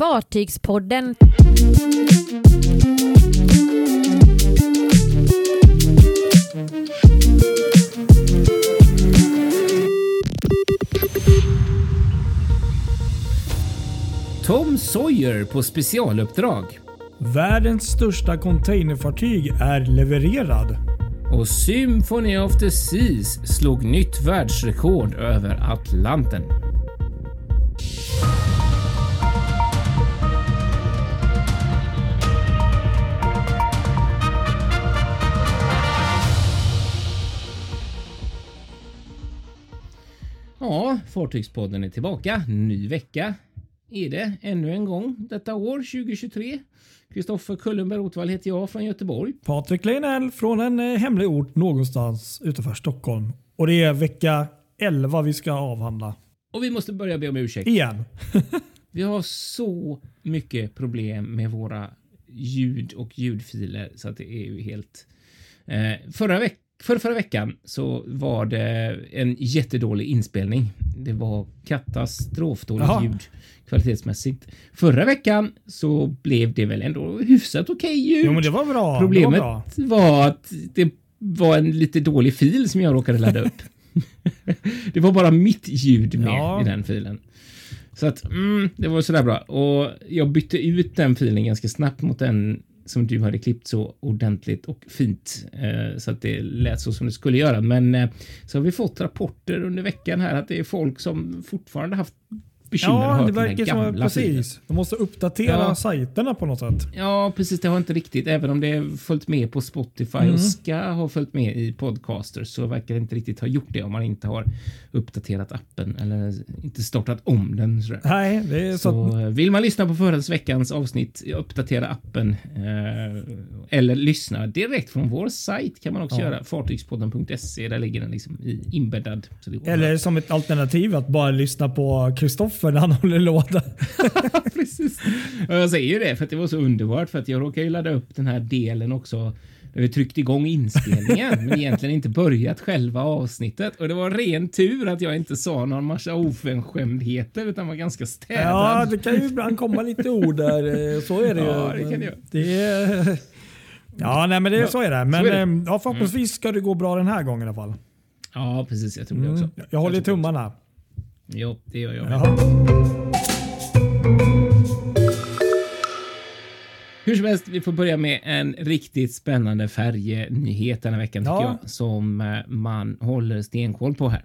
Fartygspodden. Tom Sawyer på specialuppdrag. Världens största containerfartyg är levererad. Och Symphony of the Seas slog nytt världsrekord över Atlanten. Fartygspodden är tillbaka. Ny vecka är det ännu en gång detta år 2023. Kristoffer Kullenberg Rotvall heter jag från Göteborg. Patrik Leinell från en eh, hemlig ort någonstans utanför Stockholm. Och det är vecka 11 vi ska avhandla. Och vi måste börja be om ursäkt. Igen. Vi har så mycket problem med våra ljud och ljudfiler så att det är ju helt... Eh, förra, veck för förra veckan så var det en jättedålig inspelning. Det var katastrofdåligt Jaha. ljud kvalitetsmässigt. Förra veckan så blev det väl ändå hyfsat okej ljud. Jo men det var bra. Problemet Det var bra. var att det var en lite dålig fil som jag råkade ladda upp. det var bara mitt ljud med Ja. i den filen. Så att mm, det var sådär bra. Och jag bytte ut den filen ganska snabbt mot den som du hade klippt så ordentligt och fint eh, så att det lät så som det skulle göra. Men eh, så har vi fått rapporter under veckan här att det är folk som fortfarande haft bekymmer Ja, det verkar som gamla filen. precis. De måste uppdatera Ja. sajterna på något sätt. Ja, precis. Det har inte riktigt, även om det har följt med på Spotify Mm. och ska ha följt med i Podcaster så verkar det inte riktigt ha gjort det om man inte har uppdaterat appen eller inte startat om den. Sådär. Nej, det är så, Så att, eh, vill man lyssna på förra veckans avsnitt, uppdatera appen eh, eller lyssna direkt från vår sajt kan man också Ja. göra. Fartygspodden.se, där ligger den liksom i, inbäddad. Eller som ett alternativ att bara lyssna på Kristoffer när han håller låda. Precis. Jag säger ju det för att det var så underbart för att jag råkade ju ladda upp den här delen också där vi tryckt igång inspelningen men egentligen inte börjat själva avsnittet och det var ren tur att jag inte sa någon massa oförskämdheter utan var ganska städad. Ja, det kan ju ibland komma lite ord där. eh, Så är det ju. Ja, det kan det det är, Ja, nej, men det, så är det. Men är det. eh, Ja, förhoppningsvis ska det gå bra den här gången i alla fall. Ja, precis. Jag tror det Mm. också. Jag håller det tummarna. Jo, det gör jag. Jaha. Hur som helst, vi får börja med en riktigt spännande färjenyhet den här veckan tycker Ja. jag, som eh, man håller stenkoll på här.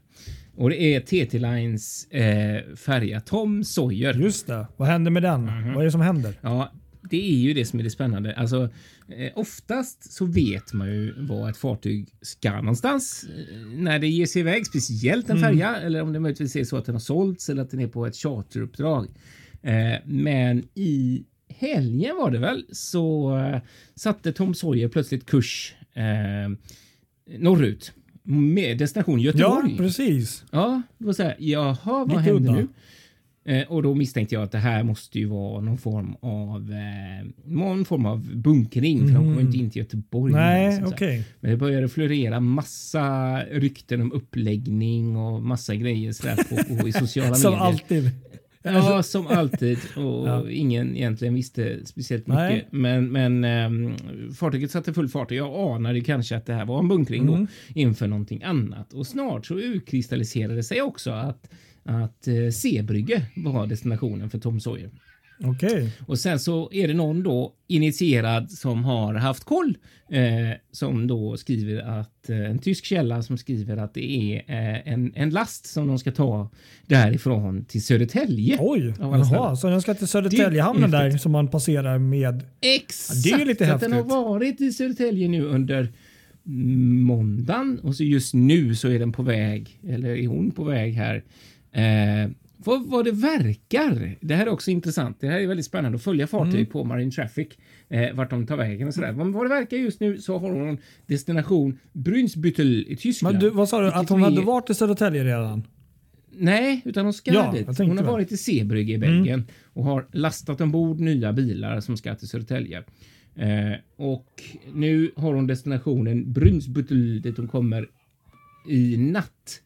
Och det är TT Lines eh, färja Tom Sawyer. Just det. Vad händer med den? Mhm. Vad är det som händer? Ja, det är ju det som är det spännande. Alltså, eh, oftast så vet man ju vad ett fartyg ska någonstans eh, när det ger sig iväg, speciellt en färja eller om det möjligtvis är så att den har sålts eller att den är på ett charteruppdrag. Eh, men i helgen var det väl så satte Tom Sawyer plötsligt kurs norrut med destination Ja, Göteborg. precis. Ja, det var så här, jaha, vad Lite händer udda. nu? Eh, och då misstänkte jag att det här måste ju vara någon form av eh, någon form av bunkring för de kommer ju inte in till Göteborg. Mm. Nej, liksom, okej. Men det började florera massa rykten om uppläggning och massa grejer så där på, på i sociala Som medier. alltid. Ja, som alltid. Och Ja. ingen egentligen visste speciellt mycket. Nej. Men, men ehm, fartyget satte full fart och jag anade kanske att det här var en bunkring Mm. då inför någonting annat. Och snart så utkristalliserade sig också att att eh, Sebrygge var destinationen för Tom Sawyer. Okej. Och sen så är det någon då initierad som har haft koll eh, som då skriver att eh, en tysk källa som skriver att det är eh, en, en last som de ska ta därifrån till Södertälje. Oj, jaha. Så den ska till Södertäljehamnen är där häftigt. som man passerar med. Exakt! Ja, det är ju lite att den har häftigt. varit i Södertälje nu under måndagen och så just nu så är den på väg, eller är hon på väg här. Eh, vad, vad det verkar. Det här är också intressant. Det här är väldigt spännande att följa fartyg Mm. på Marine Traffic. Eh, vart de tar vägen och sådär. Men vad det verkar just nu så har hon destination Brunsbüttel i Tyskland. Men du, vad sa du? Att hon hade varit i Södertälje redan? Nej, utan hon ska Ja, dit. Hon har varit i Sebrygge i Belgien och har lastat ombord nya bilar som ska till Södertälje. Eh, och nu har hon destinationen Brunsbüttel dit hon kommer i natt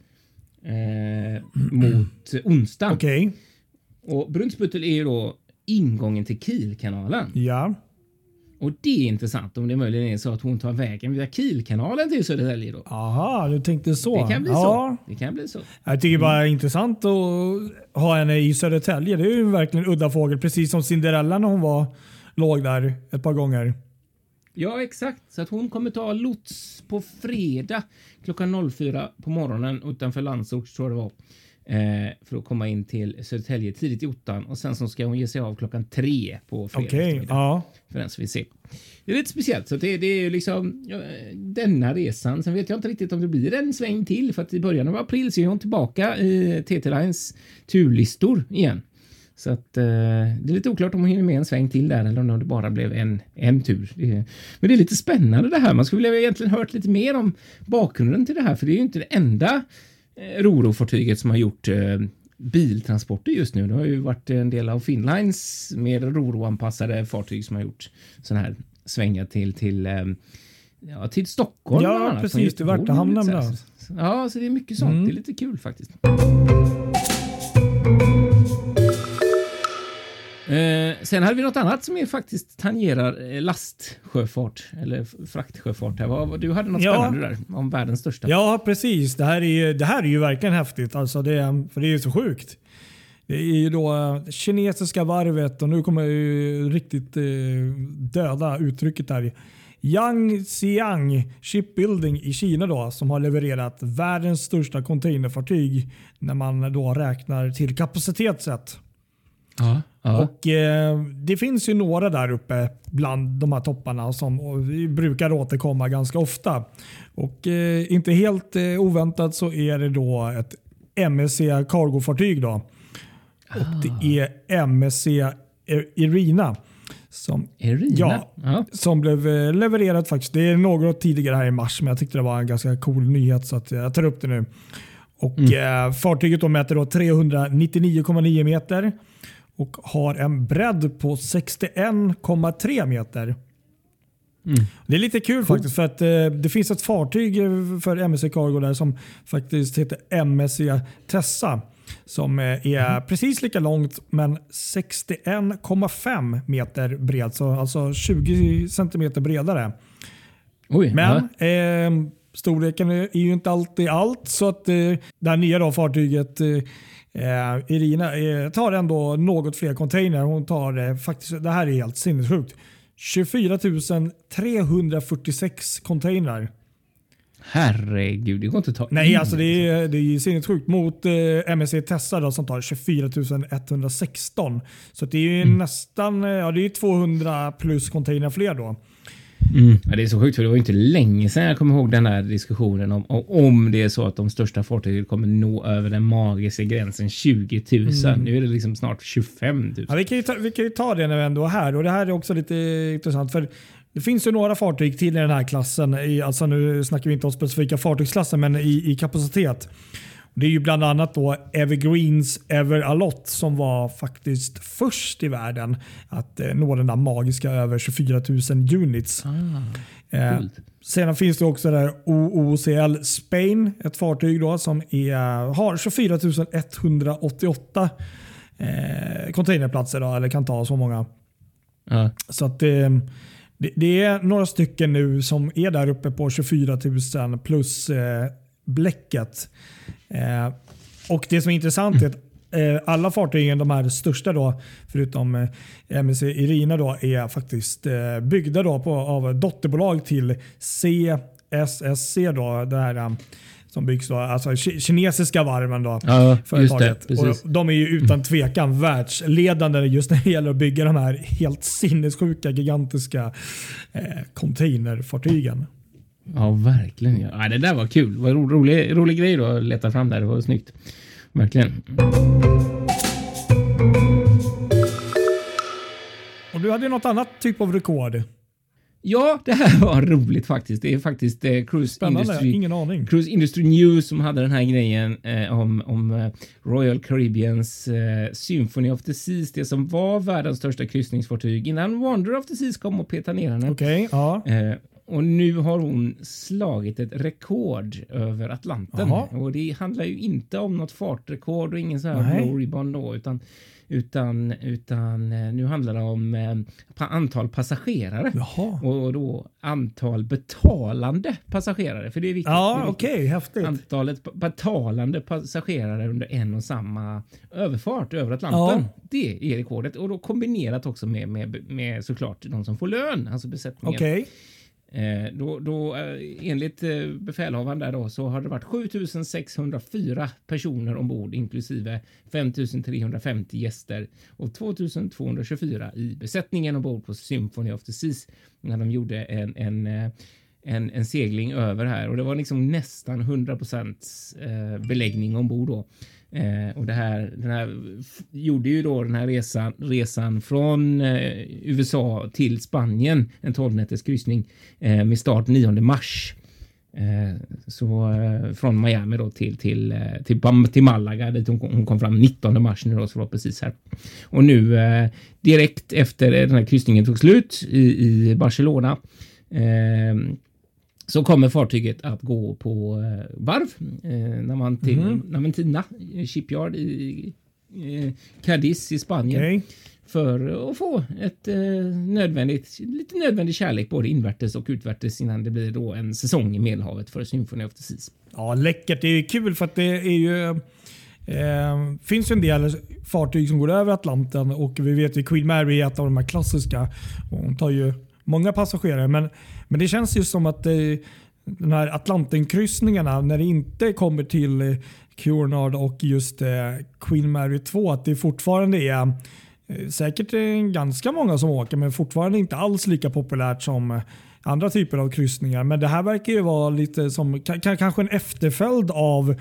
eh, mot onsdag. Okej. Och Brunsbüttel är ju då ingången till Kielkanalen. Ja. Och det är intressant om det möjligen är så att hon tar vägen via Kielkanalen till Södertälje då. Aha, du tänkte så. Det kan bli ja. så. Det kan bli så. Jag tycker bara det är intressant att ha henne i Södertälje. Det är ju verkligen udda fågel. Precis som Cinderella när hon var, låg där ett par gånger. Ja, exakt. Så att hon kommer ta lots på fredag klockan 04 på morgonen utanför Landsort tror jag det var. Eh, för att komma in till Södertälje tidigt i ottan och sen så ska hon ge sig av klockan tre på fredag. Okej, eftermiddag. ja. För den som vill se. Det är lite speciellt. Så det, det är ju liksom ja, denna resan. Sen vet jag inte riktigt om det blir en sväng till för att i början av april så är hon tillbaka i TT Lines turlistor igen. Så att eh, det är lite oklart om hon hinner med en sväng till där eller om det bara blev en, en tur. Det är, men det är lite spännande det här. Man skulle vilja egentligen hört lite mer om bakgrunden till det här, för det är ju inte det enda eh, Roro-fartyget som har gjort eh, biltransporter just nu. Det har ju varit en del av Finnlines mer Roro-anpassade fartyg som har gjort sådana här svängar till till eh, Ja, till Stockholm. Ja, precis, till Värtahamnen bland Ja, så det är mycket sånt. Mm. Det är lite kul faktiskt. Eh, sen hade vi något annat som är faktiskt tangerar eh, lastsjöfart eller fraktsjöfart. Här. Du hade något Ja. spännande där om världens största. Ja, precis. Det här är ju, det här är ju verkligen häftigt. Alltså det, för det är ju så sjukt. Det är ju då eh, kinesiska varvet och nu kommer jag ju riktigt eh, döda uttrycket där. Yangtziang Shipbuilding i Kina då som har levererat världens största containerfartyg när man då räknar till kapacitet sett. Ja, ja. Och eh, Det finns ju några där uppe bland de här topparna som brukar återkomma ganska ofta. Och eh, Inte helt eh, oväntat så är det då ett MSC Cargo-fartyg. Då. Och Det är MSC Irina som, Irina. Ja. ja. som blev eh, levererat faktiskt. Det är något tidigare här i mars men jag tyckte det var en ganska cool nyhet så att jag tar upp det nu. Och, eh, fartyget då mäter då 399,9 meter och har en bredd på 61,3 meter. Det är lite kul faktiskt för att eh, det finns ett fartyg eh, för MSC Cargo där som faktiskt heter MSC Tessa. Som eh, är precis lika långt men 61,5 meter bred. Så alltså 20 centimeter bredare. Oj, Men ja. eh, storleken är är ju inte alltid allt. Så att eh, det här nya då, fartyget eh, eh, Irina eh, tar ändå något fler container. Hon tar eh, faktiskt, det här är helt sinnessjukt, 24 346 containrar. Herregud, det går inte att ta Nej, in. alltså det är, det är ju sinnessjukt mot eh, MSC Tessa då, som tar 24 116. Så det är ju Mm. nästan eh, ja, det är 200 plus container fler då. Mm. Ja, det är så sjukt för det var ju inte länge sedan jag kommer ihåg den här diskussionen om, om, det är så att de största fartygen kommer nå över den magiska gränsen 20 000. Nu är det liksom snart 25 000. Ja, vi, kan ju ta, vi kan ju ta det när vi ändå är här. Och Det här är också lite intressant. för Det finns ju några fartyg till i den här klassen. I, alltså nu snackar vi inte om specifika fartygsklassen, men i, i kapacitet. Det är ju bland annat då Evergreens Ever Alot som var faktiskt först i världen att eh, nå den där magiska över 24 000 units. Eh, coolt. Sedan finns det också där OOCL Spain, ett fartyg då som är, har 24 188 eh, containerplatser då, eller kan ta så många. Ja. Så att eh, det, det är några stycken nu som är där uppe på 24 000 plus eh, bläcket. Eh, och Det som är intressant är att eh, alla fartygen, de här största då, förutom eh, MSC Irina, då, är faktiskt eh, byggda då på, av dotterbolag till CSSC. Då, det här, eh, som byggs då, alltså ki- kinesiska varven. Då, Ja, det. företaget. Precis. Och de är ju utan tvekan världsledande just när det gäller att bygga de här helt sinnessjuka, gigantiska eh, containerfartygen. Ja, verkligen. Ja. Ja, det där var kul. Det var en ro- rolig, rolig grej då att leta fram där. Det var snyggt. Verkligen. Och du hade ju något annat typ av rekord. Ja, det här var roligt faktiskt. Det är faktiskt eh, Cruise Spännande, Industry. ingen aning. Cruise Industry News som hade den här grejen eh, om, om eh, Royal Caribbeans eh, Symphony of the Seas, det som var världens största kryssningsfartyg innan Wonder of the Seas kom och petade ner henne. Okej, ja. Och nu har hon slagit ett rekord över Atlanten. Jaha. Och det handlar ju inte om något fartrekord och ingen så här Nej. ribbon då, utan utan, utan eh, nu handlar det om eh, antal passagerare. Jaha. Och då antal betalande passagerare. För det är viktigt. Ja, okej. häftigt. Antalet betalande passagerare under en och samma överfart över Atlanten. Ja. Det är rekordet. Och då kombinerat också med, med, med såklart de som får lön, alltså besättningen. Okej. Eh, då, då, eh, enligt eh, befälhavaren där då, så har det varit 7604 personer ombord inklusive 5350 gäster och 2224 i besättningen ombord på Symphony of the Seas när de gjorde en, en, eh, en, en segling över här och det var liksom nästan 100 eh, beläggning ombord då. Eh, och det här, den här gjorde ju då den här resan, resan från eh, USA till Spanien, en 12 nätters kryssning eh, med start 9 mars. Eh, så eh, från Miami då till till eh, till, till Malaga dit hon kom, hon kom fram 19 mars nu då så var precis här. Och nu eh, direkt efter den här kryssningen tog slut i, i Barcelona eh, så kommer fartyget att gå på eh, varv eh, när man till. Naventina eh, Shipyard i eh, Cadiz i Spanien Okej. för att få ett eh, nödvändigt, lite nödvändig kärlek både invärtes och utvärtes innan det blir då en säsong i Medelhavet för Symphony of the Seas. Ja, läckert. Det är kul för att det är ju... Eh, finns ju en del fartyg som går över Atlanten och vi vet ju Queen Mary är ett av de här klassiska. Hon tar ju många passagerare. Men, men det känns ju som att eh, de här Atlantenkryssningarna när det inte kommer till eh, Cunard och just eh, Queen Mary 2 att det fortfarande är eh, säkert eh, ganska många som åker men fortfarande inte alls lika populärt som eh, andra typer av kryssningar. Men det här verkar ju vara lite som kanske en efterföljd av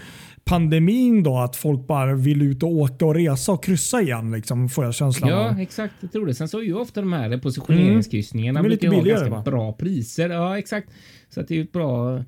pandemin då att folk bara vill ut och åka och resa och kryssa igen liksom får jag känslan av. Ja, exakt. Jag tror det. Sen så är ju ofta de här positioneringskryssningarna Mm. Är lite brukar ha ganska va? bra priser. Ja, exakt. Så att det är ett bra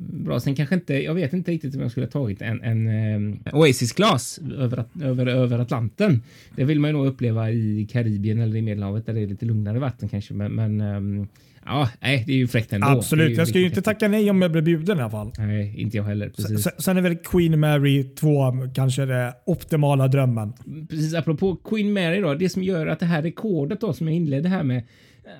Bra, sen kanske inte, jag vet inte riktigt om jag skulle ha tagit en, en um, Oasis-glas över, över, över Atlanten. Det vill man ju nog uppleva i Karibien eller i Medelhavet där det är lite lugnare vatten kanske. Men, men ehm, ja, nej, det är ju fräckt ändå. Absolut, jag ska ju inte tacka nej om jag blir bjuden i alla fall. Nej, inte jag heller. Precis. Sen, sen är väl Queen Mary 2 kanske det optimala drömmen. precis apropå Queen Mary då, det som gör att det här rekordet då som jag inledde här med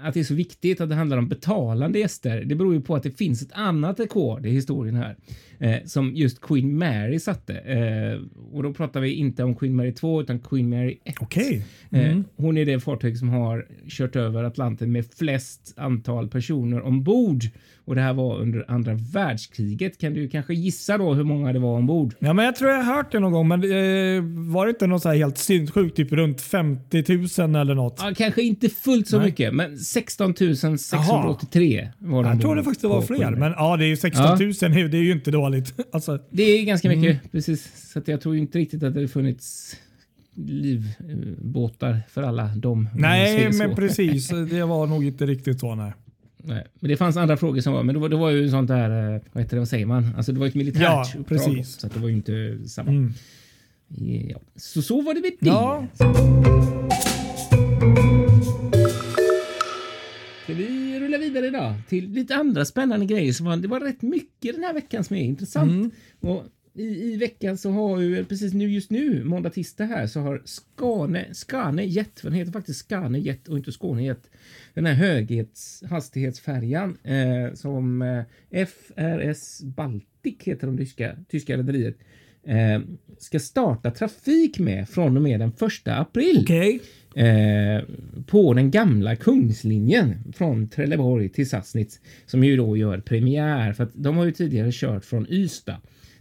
att det är så viktigt att det handlar om betalande gäster. Det beror ju på att det finns ett annat rekord i historien här eh, som just Queen Mary satte. Eh, och då pratar vi inte om Queen Mary 2 utan Queen Mary 1. Okej. Eh, Mm. hon är det fartyg som har kört över Atlanten med flest antal personer ombord och det här var under andra världskriget. Kan du kanske gissa då hur många det var ombord? Ja, men jag tror jag har hört det någon gång, men eh, var det inte något så här helt sinnessjukt? Typ runt 50 000 eller något? Ja, kanske inte fullt så Nej. mycket, men 16 683 var de jag det faktiskt det var fler. Men ja, det är ju 16 Ja. 000. Det är ju inte dåligt. Alltså, Det är ganska mycket, Mm. precis. Så jag tror inte riktigt att det funnits livbåtar för alla dem. nej, men precis. Det var nog inte riktigt så. Nej. Nej. Men det fanns andra frågor som var, men det var, det var ju sånt där, eh, vad heter det, vad säger man? Alltså det var ett militärt Ja, uppdrag, precis. Så det var ju inte samma. Mm. Ja. Så så var det med det. Ja. Vidare idag till lite andra spännande grejer. Som var, det var rätt mycket den här veckan som är intressant. Mm. Och i, I veckan så har ju precis nu just nu, måndag tisdag här, så har Skane, Skane Jet, den heter faktiskt Skane Jet och inte Skåne Jet, den här höghastighetsfärjan eh, som eh, FRS Baltic heter de tyska, tyska rederiet, eh, ska starta trafik med från och med den första april Okej. eh, på den gamla Kungslinjen från Trelleborg till Sassnitz som ju då gör premiär för att de har ju tidigare kört från Ystad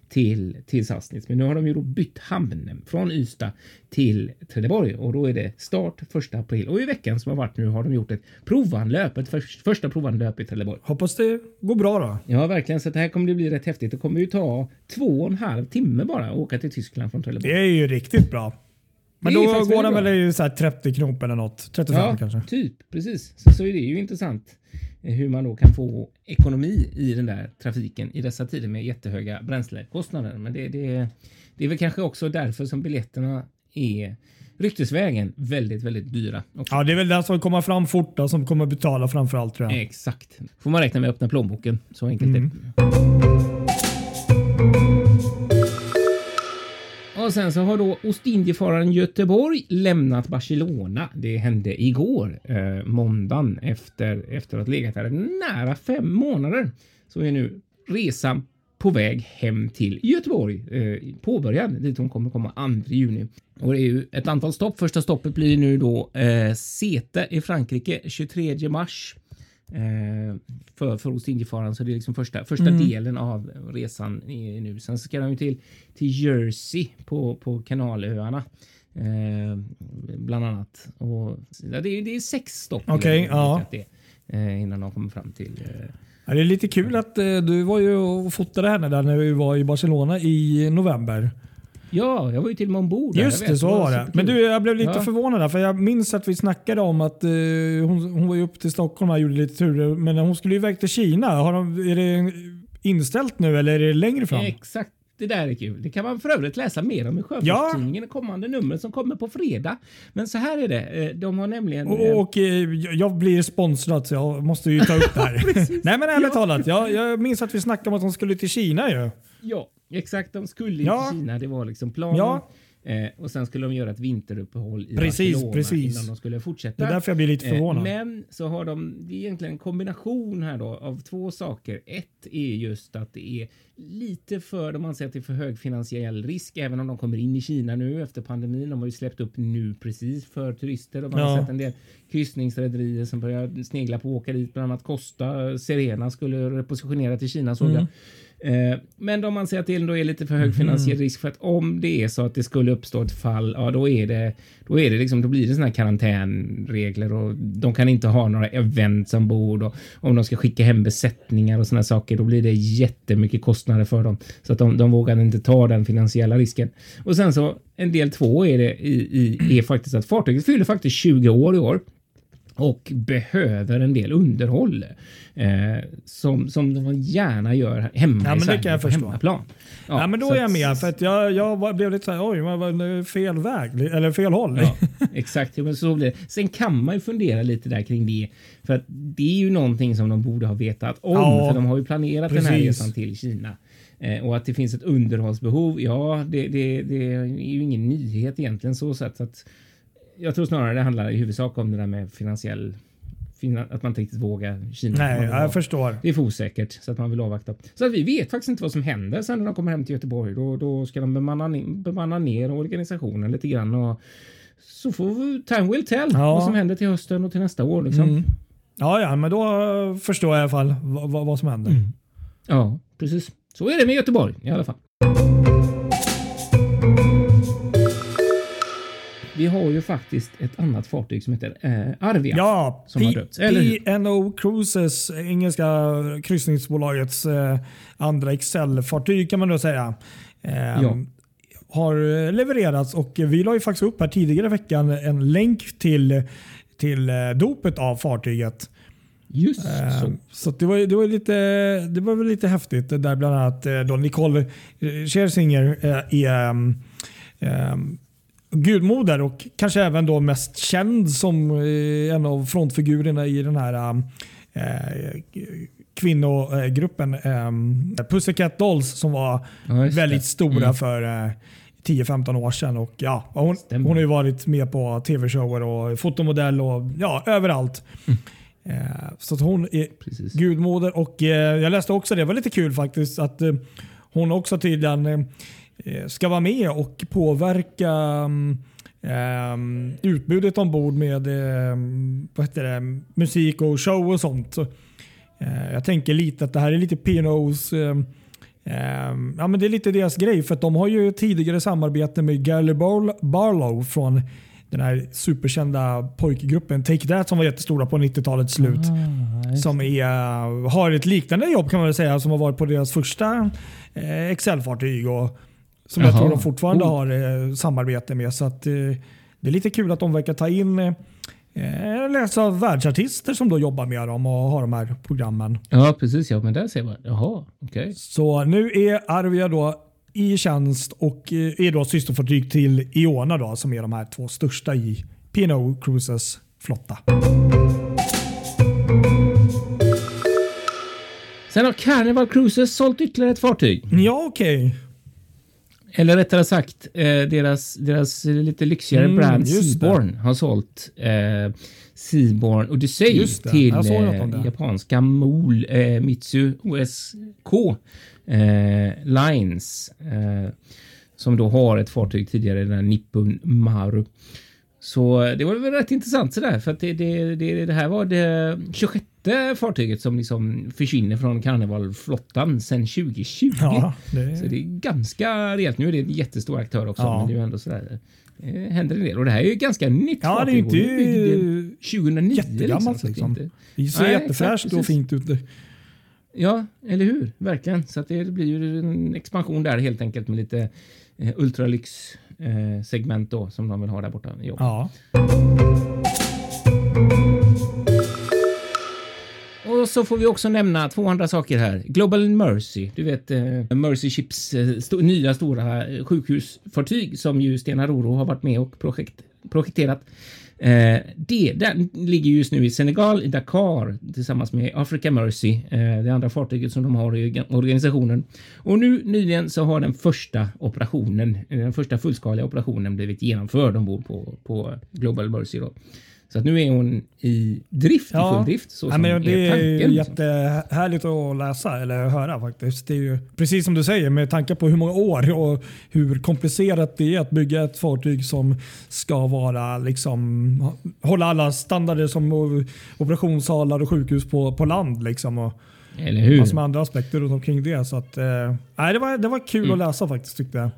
till, till Sassnitz. Men nu har de ju då bytt hamn från Ystad till Trelleborg och då är det start 1 april. Och i veckan som har varit nu har de gjort ett provanlöp, ett för, första provanlöp i Trelleborg. Hoppas det går bra då. Ja, verkligen. Så det här kommer det bli rätt häftigt. Det kommer ju ta två och en halv timme bara att åka till Tyskland från Trelleborg. Det är ju riktigt bra. Men då går den väl i så här 30 knop eller något. 35 Ja, kanske. typ. Precis. Så, så är det ju intressant eh, hur man då kan få ekonomi i den där trafiken i dessa tider med jättehöga bränslekostnader. Men det, det, det är väl kanske också därför som biljetterna är ryktesvägen väldigt, väldigt dyra. också. Ja, det är väl den som kommer fram fort då, som kommer betala framförallt tror jag. Exakt. Får man räkna med att öppna plånboken. Så enkelt Mm. är det. Och sen så har då Ostindiefararen Göteborg lämnat Barcelona. Det hände igår, eh, måndagen, efter, efter att ha legat där nära fem månader. Så är nu resan på väg hem till Göteborg eh, påbörjad dit hon kommer komma 2 juni. Och det är ju ett antal stopp. Första stoppet blir nu då eh, Sete i Frankrike 23 mars. Eh, för, för Ostindiefararen så det är liksom första, första delen av resan nu. Sen ska de ju till, till Jersey på, på Kanalöarna. Eh, bland annat. Och, ja, det, är, det är sex stopp. Okej, vet ja. det eh, innan de kommer fram till eh, Ja, det är lite kul att eh, du var ju och fotade henne där när vi var i Barcelona i november. Ja, jag var ju till och med ombord. där. Just det, så var det. Men du, jag blev lite Ja. förvånad där, för jag minns att vi snackade om att eh, hon, hon var ju upp till Stockholm och gjorde lite turer, men hon skulle ju iväg till Kina. Har de, är det inställt nu eller är det längre fram? Exakt. Det där är kul. Det kan man för övrigt läsa mer om i Sjöfartstidningen i kommande nummer som kommer på fredag. Men så här är det. eh, De har nämligen... eh, Och, och eh, jag blir sponsrad så jag måste ju ta upp det här. Nej men ärligt talat, jag, jag minns att vi snackade om att hon skulle till Kina ju. Ja, exakt. De skulle Ja. till Kina. Det var liksom planen. Ja. Eh, och sen skulle de göra ett vinteruppehåll i Precis, Barcelona precis. innan de skulle fortsätta. Det är därför jag blir lite förvånad. Eh, men så har de, det är egentligen en kombination här då av två saker. Ett är just att det är lite för, de anser att det är för hög finansiell risk, även om de kommer in i Kina nu efter pandemin. De har ju släppt upp nu precis för turister och man har Ja. sett en del kryssningsrederier som börjar snegla på att åka dit, bland annat Costa, Serena skulle repositionera till Kina såg jag. Eh, Men de anser att det ändå är lite för hög finansiell risk för att om det är så att det skulle uppstå ett fall, ja då är det, då är det liksom, då blir det såna här karantänregler och de kan inte ha några events ombord och om de ska skicka hem besättningar och såna saker, då blir det jättemycket kostnader för dem. Så att de, de vågar inte ta den finansiella risken. Och sen så en del två är det i, i, är faktiskt att fartyget fyller faktiskt 20 år i år och behöver en del underhåll eh, som, som de gärna gör hemma Ja, men i Sverige kan jag på förstå. hemmaplan. Ja, men då så är jag med. För att jag, jag blev lite såhär, oj, vad var fel väg? Eller fel håll. Ja, exakt. Ja, Men så blir det. Sen kan man ju fundera lite där kring det. För att det är ju någonting som de borde ha vetat om. Ja, för de har ju planerat den här precis. resan till Kina. Eh, och att det finns ett underhållsbehov, ja, det, det, det är ju ingen nyhet egentligen så sätt. Att jag tror snarare det handlar i huvudsak om det där med finansiell... Fina, att man inte riktigt vågar Kina. Nej, vill ha- jag förstår. Det är för osäkert så att man vill avvakta. Så att vi vet faktiskt inte vad som händer sen när de kommer hem till Göteborg. Då, då ska de bemanna, bemanna ner organisationen lite grann och så får vi, time will tell Ja. vad som händer till hösten och till nästa år. Liksom. Mm. Ja, ja, men då förstår jag i alla fall vad, vad, som händer. Ja, precis. Så är det med Göteborg i alla fall. Vi har ju faktiskt ett annat fartyg som heter eh, Arvia. Ja, Som har P- hur? P&O Cruises, engelska kryssningsbolagets eh, andra Excel-fartyg kan man då säga. Eh, Ja. Har eh, levererats och vi la ju faktiskt upp här tidigare i veckan en länk till, till eh, dopet av fartyget. Just Eh, så. Så att det, var, det, var lite, det var väl lite häftigt där bland annat eh, då Nicole eh, Scherzinger eh, är um, um, gudmoder och kanske även då mest känd som eh, en av frontfigurerna i den här eh, kvinnogruppen um, Pussycat Dolls som var Ja, väldigt det. stora Mm. för eh, 10-15 år sedan. Och, ja, hon, Stämmer. hon har ju varit med på tv-shower och fotomodell och ja, överallt. Eh, så hon är Precis. gudmoder och eh, jag läste också det, var lite kul faktiskt, att eh, hon också tydligen eh, ska vara med och påverka ehm, utbudet ombord med eh, vad heter det, musik och show och sånt. Så, eh, jag tänker lite att det här är lite P&O's eh, ehm, ja, men det är lite deras grej för att de har ju tidigare samarbete med Gary Bar- Barlow från den här superkända pojkgruppen Take That som var jättestora på 90-talets slut. Ah, som är, har ett liknande jobb kan man säga som har varit på deras första eh, Excel-fartyg och som jag Jaha, tror de fortfarande cool. har eh, samarbete med. Så att, eh, det är lite kul att de verkar ta in eh, läsa världsartister som då jobbar med dem och har de här programmen. Ja, precis. Ja, men där ser man. Jaha, okej. Så nu är Arvia då i tjänst och är då systerfartyg till Iona då, som är de här två största i P&O Cruises flotta. Sen har Carnival Cruises sålt ytterligare ett fartyg. Ja, okej. Eller rättare sagt, eh, deras, deras lite lyxigare Mm, brand. Seaborn har sålt eh, Seaborn Odyssey till eh, japanska MOL eh, Mitsu OSK eh, Lines. Eh, som då har ett fartyg tidigare, den här Nippon Maru. Så eh, det var väl rätt intressant sådär för att det, det, det, det här var det 26 fartyget som liksom försvinner från karnevalflottan sedan 2020. Ja, Så det, det är ganska rejält. Nu är det en jättestor aktör också, Ja. men det är ju ändå sådär. Det händer en del och det här är ju ganska nytt Ja, det är fartyg och inte byggd 2009. jättegammalt det liksom. inte- det ser Nej, jättefräscht exakt, och fint ut. Ja, eller hur? Verkligen. Så att det blir ju en expansion där helt enkelt med lite eh, ultralyx eh, då som de vill ha där borta. i. Ja. Och så får vi också nämna två andra saker här. Global Mercy, du vet eh, Mercy Ships eh, sto- nya stora sjukhusfartyg som ju Stena Roro har varit med och projekt, projekterat. Eh, det den ligger just nu i Senegal, i Dakar tillsammans med Africa Mercy, eh, det andra fartyget som de har i organisationen. Och nu nyligen så har den första operationen, eh, den första fullskaliga operationen blivit genomförd ombord på, på Global Mercy. Då. Så att nu är hon i drift, i full drift. Så ja, som men det är tanken, liksom. jättehärligt att läsa eller höra faktiskt. Det är ju precis som du säger med tanke på hur många år och hur komplicerat det är att bygga ett fartyg som ska vara liksom hålla alla standarder som operationssalar och sjukhus på, på land liksom och Eller hur? massor med andra aspekter runt omkring det. Så att, eh, det, var, det var kul Mm. att läsa faktiskt tyckte jag.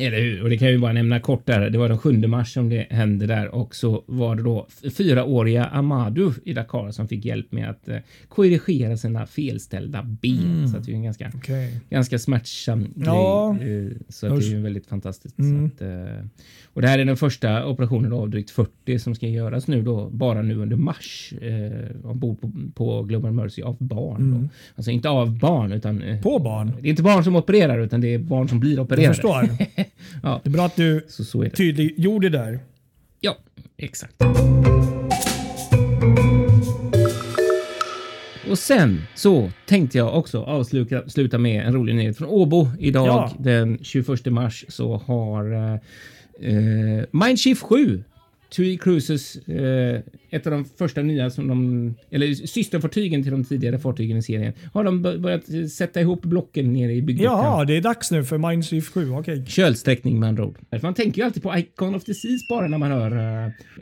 Eller hur? Och det kan jag ju bara nämna kort där. Det var den 7 mars som det hände där och så var det då fyraåriga Amadou i Dakar som fick hjälp med att eh, korrigera sina felställda ben. Så att det är en ganska, Okej. ganska smärtsam Ja. grej. Eh, Så det är ju väldigt fantastiskt. Mm. Så att, eh, och det här är den första operationen av drygt 40 som ska göras nu då, bara nu under mars eh, ombord på, på Global Mercy av barn. Då. Alltså inte av barn utan På barn. det är inte barn som opererar utan det är barn som blir Jag opererade. förstår. Ja. Det är bra att du Så, så det. tydliggjorde där. Ja, exakt. Och sen så tänkte jag också avsluta sluta med en rolig nyhet från Åbo. Idag Ja. den 21 mars så har eh, eh, Mindshift 7 TUI Cruises, eh, ett av de första nya som de, eller systerfartygen till de tidigare fartygen i serien, har de bör- börjat sätta ihop blocken nere i byggdockan. Ja, det är dags nu för Mindshift 7. Okej. Kölsträckning med andra ord. Man tänker ju alltid på Icon of the Seas bara när man hör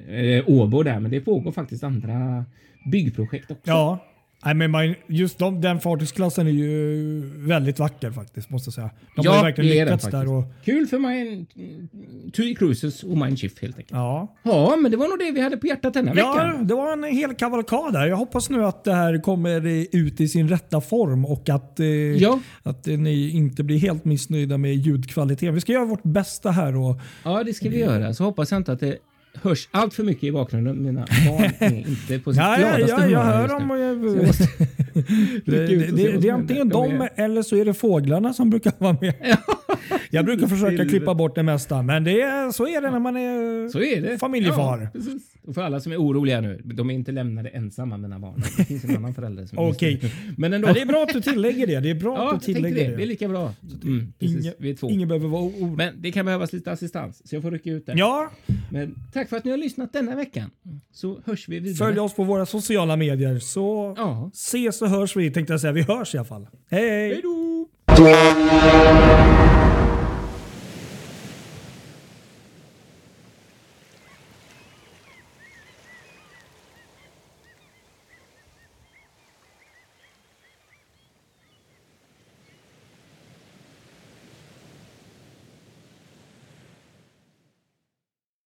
eh, eh, Åbo där, men det pågår faktiskt andra byggprojekt också. Ja. Nej, men just de, den fartygsklassen är ju väldigt vacker faktiskt, måste jag säga. De har ju verkligen är den lyckats där. Och, Kul för mig, TUI Cruises och Mindshift helt enkelt. ja. Ja, men det var nog det vi hade på hjärtat denna ja, veckan. det var en hel kavalkad där. Jag hoppas nu att det här kommer ut i sin rätta form och att, eh, Ja. att eh, ni inte blir helt missnöjda med ljudkvaliteten. Vi ska göra vårt bästa här. Och, Ja, det ska vi göra. Så hoppas jag inte att det hörs allt för mycket i bakgrunden. Mina barn är inte på sitt ja, ja, gladaste ja, jag humör hör dem. och jag- jag Det, det, det, det är antingen de är- eller så är det fåglarna som brukar vara med. Jag brukar försöka klippa bort det mesta, men det är, så är det när man är Så är det. familjefar. Ja, och för alla som är oroliga nu, de är inte lämnade ensamma mina barn. Det finns en annan förälder som Okej. just- Men ändå. Ja, det är bra att du tillägger det. Det är bra Ja, att du tillägger det. det. Det är lika bra. Mm, precis. Två. ingen behöver vara orolig. Men det kan behövas lite assistans, så jag får rycka ut där. Ja, Men tack för att ni har lyssnat denna veckan. Så hörs vi vidare. följ oss på våra sociala medier så Ja. ses och hörs vi. Tänkte jag säga. Vi hörs i alla fall. Hej! Hej då!